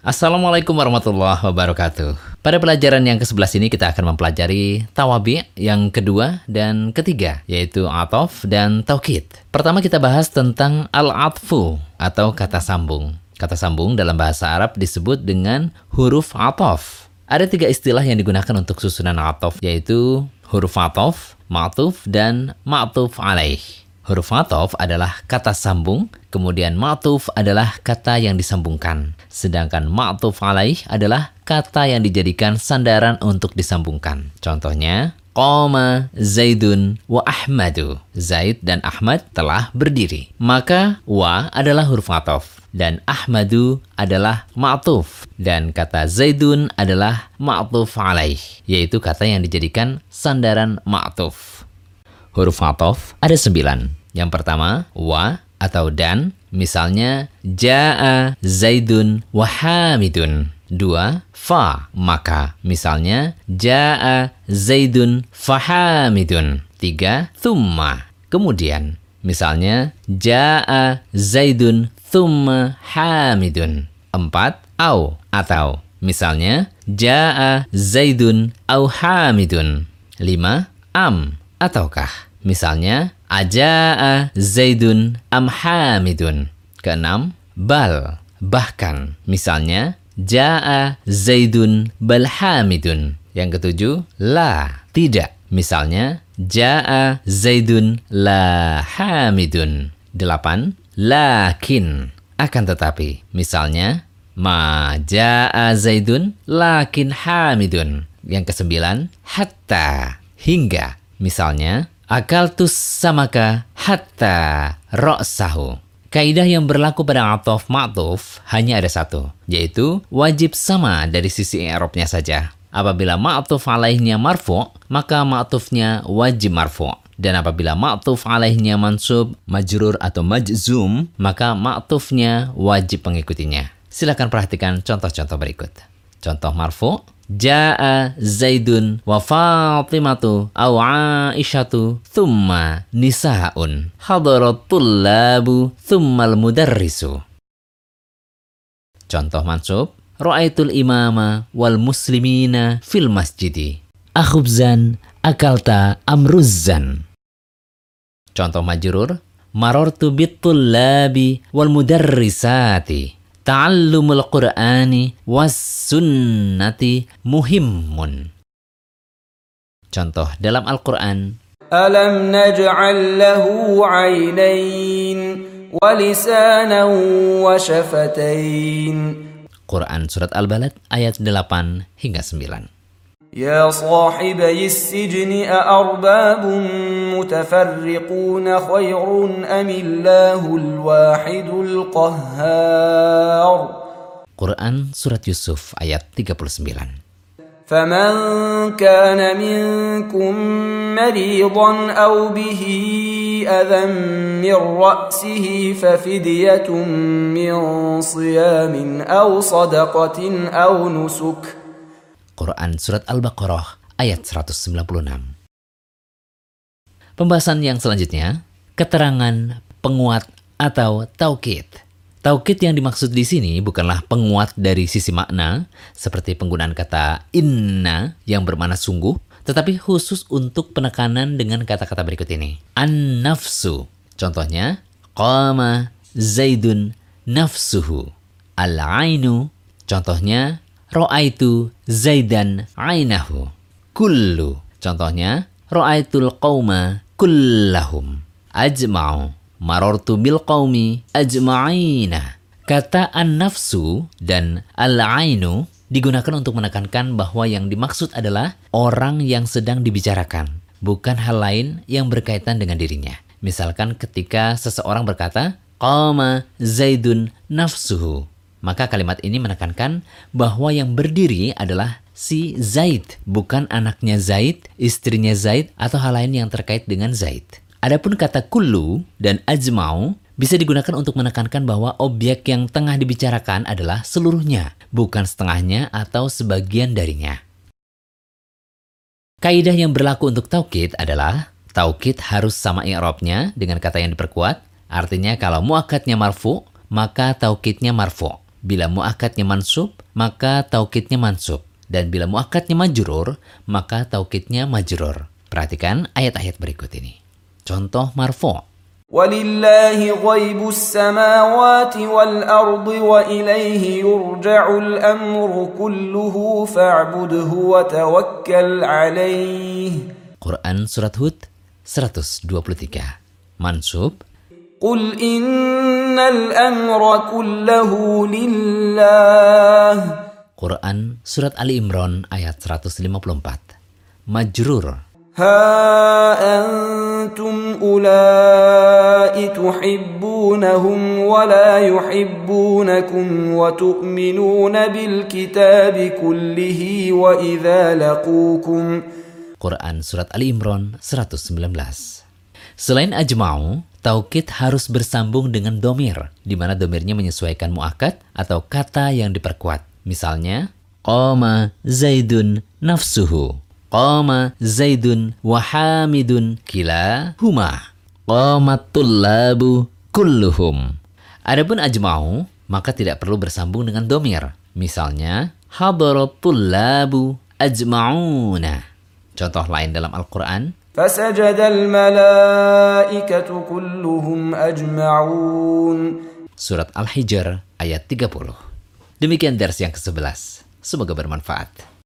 Assalamualaikum warahmatullahi wabarakatuh. Pada pelajaran yang ke-11 ini kita akan mempelajari tawabi yang kedua dan ketiga, yaitu atof dan taukid. Pertama kita bahas tentang al-atfu atau kata sambung. Kata sambung dalam bahasa Arab disebut dengan huruf atof. Ada tiga istilah yang digunakan untuk susunan atof, yaitu huruf atof, ma'tuf, dan ma'tuf alaih. Huruf matof adalah kata sambung, kemudian ma'tuf adalah kata yang disambungkan. Sedangkan ma'tuf alaih adalah kata yang dijadikan sandaran untuk disambungkan. Contohnya, Qoma Zaidun wa Ahmadu. Zaid dan Ahmad telah berdiri. Maka wa adalah huruf matof dan Ahmadu adalah ma'tuf dan kata Zaidun adalah ma'tuf alaih yaitu kata yang dijadikan sandaran ma'tuf. Huruf matof ada sembilan. Yang pertama, wa atau dan. Misalnya, ja'a zaidun wa hamidun. Dua, fa, maka. Misalnya, ja'a zaidun fahamidun. Tiga, thumma. Kemudian, misalnya, ja'a zaidun thumma hamidun. Empat, au, atau. Misalnya, ja'a zaidun au hamidun. Lima, am, ataukah. Misalnya, Aja'a Zaidun am Hamidun. Keenam, bal, bahkan. Misalnya, Ja'a Zaidun bal Hamidun. Yang ketujuh, la, tidak. Misalnya, Ja'a Zaidun la Hamidun. Delapan, lakin, akan tetapi. Misalnya, Ma ja'a Zaidun lakin Hamidun. Yang kesembilan, hatta, hingga. Misalnya, Akaltus samaka hatta ra'sahu. Kaidah yang berlaku pada atof ma'tuf hanya ada satu, yaitu wajib sama dari sisi i'rabnya saja. Apabila ma'tuf alaihnya marfu, maka ma'tufnya wajib marfu. Dan apabila ma'tuf alaihnya mansub, majrur atau majzum, maka ma'tufnya wajib mengikutinya. Silakan perhatikan contoh-contoh berikut. Contoh marfu, Ja'a Zaidun wa Fatimatu aw Aisyatu thumma nisa'un hadarat tullabu thumma al-mudarrisu. Contoh mansub Ra'aitul imama wal muslimina fil masjidi. Akhubzan akalta amruzzan. Contoh majrur Marortu bit tullabi wal mudarrisati ta'allumul Qur'ani was sunnati muhimmun. Contoh dalam Al-Qur'an Alam naj'al lahu 'ainain wa lisanan wa shafatain. Quran surat Al-Balad ayat 8 hingga 9. يا صاحبي السجن أأرباب متفرقون خير أم الله الواحد القهار؟ Quran Surat Yusuf ayat 39 فمن كان منكم مريضا أو به أذى من رأسه ففدية من صيام أو صدقة أو نسك Quran Surat Al-Baqarah ayat 196. Pembahasan yang selanjutnya, keterangan penguat atau taukid. Taukid yang dimaksud di sini bukanlah penguat dari sisi makna, seperti penggunaan kata inna yang bermakna sungguh, tetapi khusus untuk penekanan dengan kata-kata berikut ini. An-nafsu. Contohnya, qama zaidun nafsuhu. Al-ainu. Contohnya, Ro'aitu Zaidan ainahu. Kullu. Contohnya, Ro'aitul qawma kullahum. Ajma'u. Marortu bil qawmi ajma'ina. Kata an-nafsu dan al-ainu digunakan untuk menekankan bahwa yang dimaksud adalah orang yang sedang dibicarakan, bukan hal lain yang berkaitan dengan dirinya. Misalkan ketika seseorang berkata, Qama Zaidun nafsuhu. Maka kalimat ini menekankan bahwa yang berdiri adalah si Zaid, bukan anaknya Zaid, istrinya Zaid, atau hal lain yang terkait dengan Zaid. Adapun kata kullu dan ajma'u bisa digunakan untuk menekankan bahwa objek yang tengah dibicarakan adalah seluruhnya, bukan setengahnya atau sebagian darinya. Kaidah yang berlaku untuk taukid adalah taukid harus sama i'rabnya dengan kata yang diperkuat. Artinya kalau muakatnya marfu, maka taukidnya marfu. Bila muakatnya mansub, maka taukidnya mansub. Dan bila muakatnya majrur, maka taukidnya majrur. Perhatikan ayat-ayat berikut ini. Contoh marfu' ولله غيب السماوات والأرض وإليه يرجع الأمر كله فاعبده وتوكل عليه Quran Surat Hud 123 Mansub قل إن الأمر كله لله. Quran Surat Ali Imran ayat 154 Majrur. ها أنتم أولئك تحبونهم ولا يحبونكم وتؤمنون بالكتاب كله وإذا لقوكم Quran Surat Ali Imran 119 Selain ajma'u, taukid harus bersambung dengan domir, di mana domirnya menyesuaikan mu'akad atau kata yang diperkuat. Misalnya, Qama Zaidun nafsuhu. Qama Zaidun wa Hamidun kila huma. Qamatul labu kulluhum. Adapun ajma'u, maka tidak perlu bersambung dengan domir. Misalnya, hadaratul labu ajma'una. Contoh lain dalam Al-Quran, فسجد الملائكة كلهم أجمعون Surat Al-Hijr ayat 30. Demikian vers yang ke-11. Semoga bermanfaat.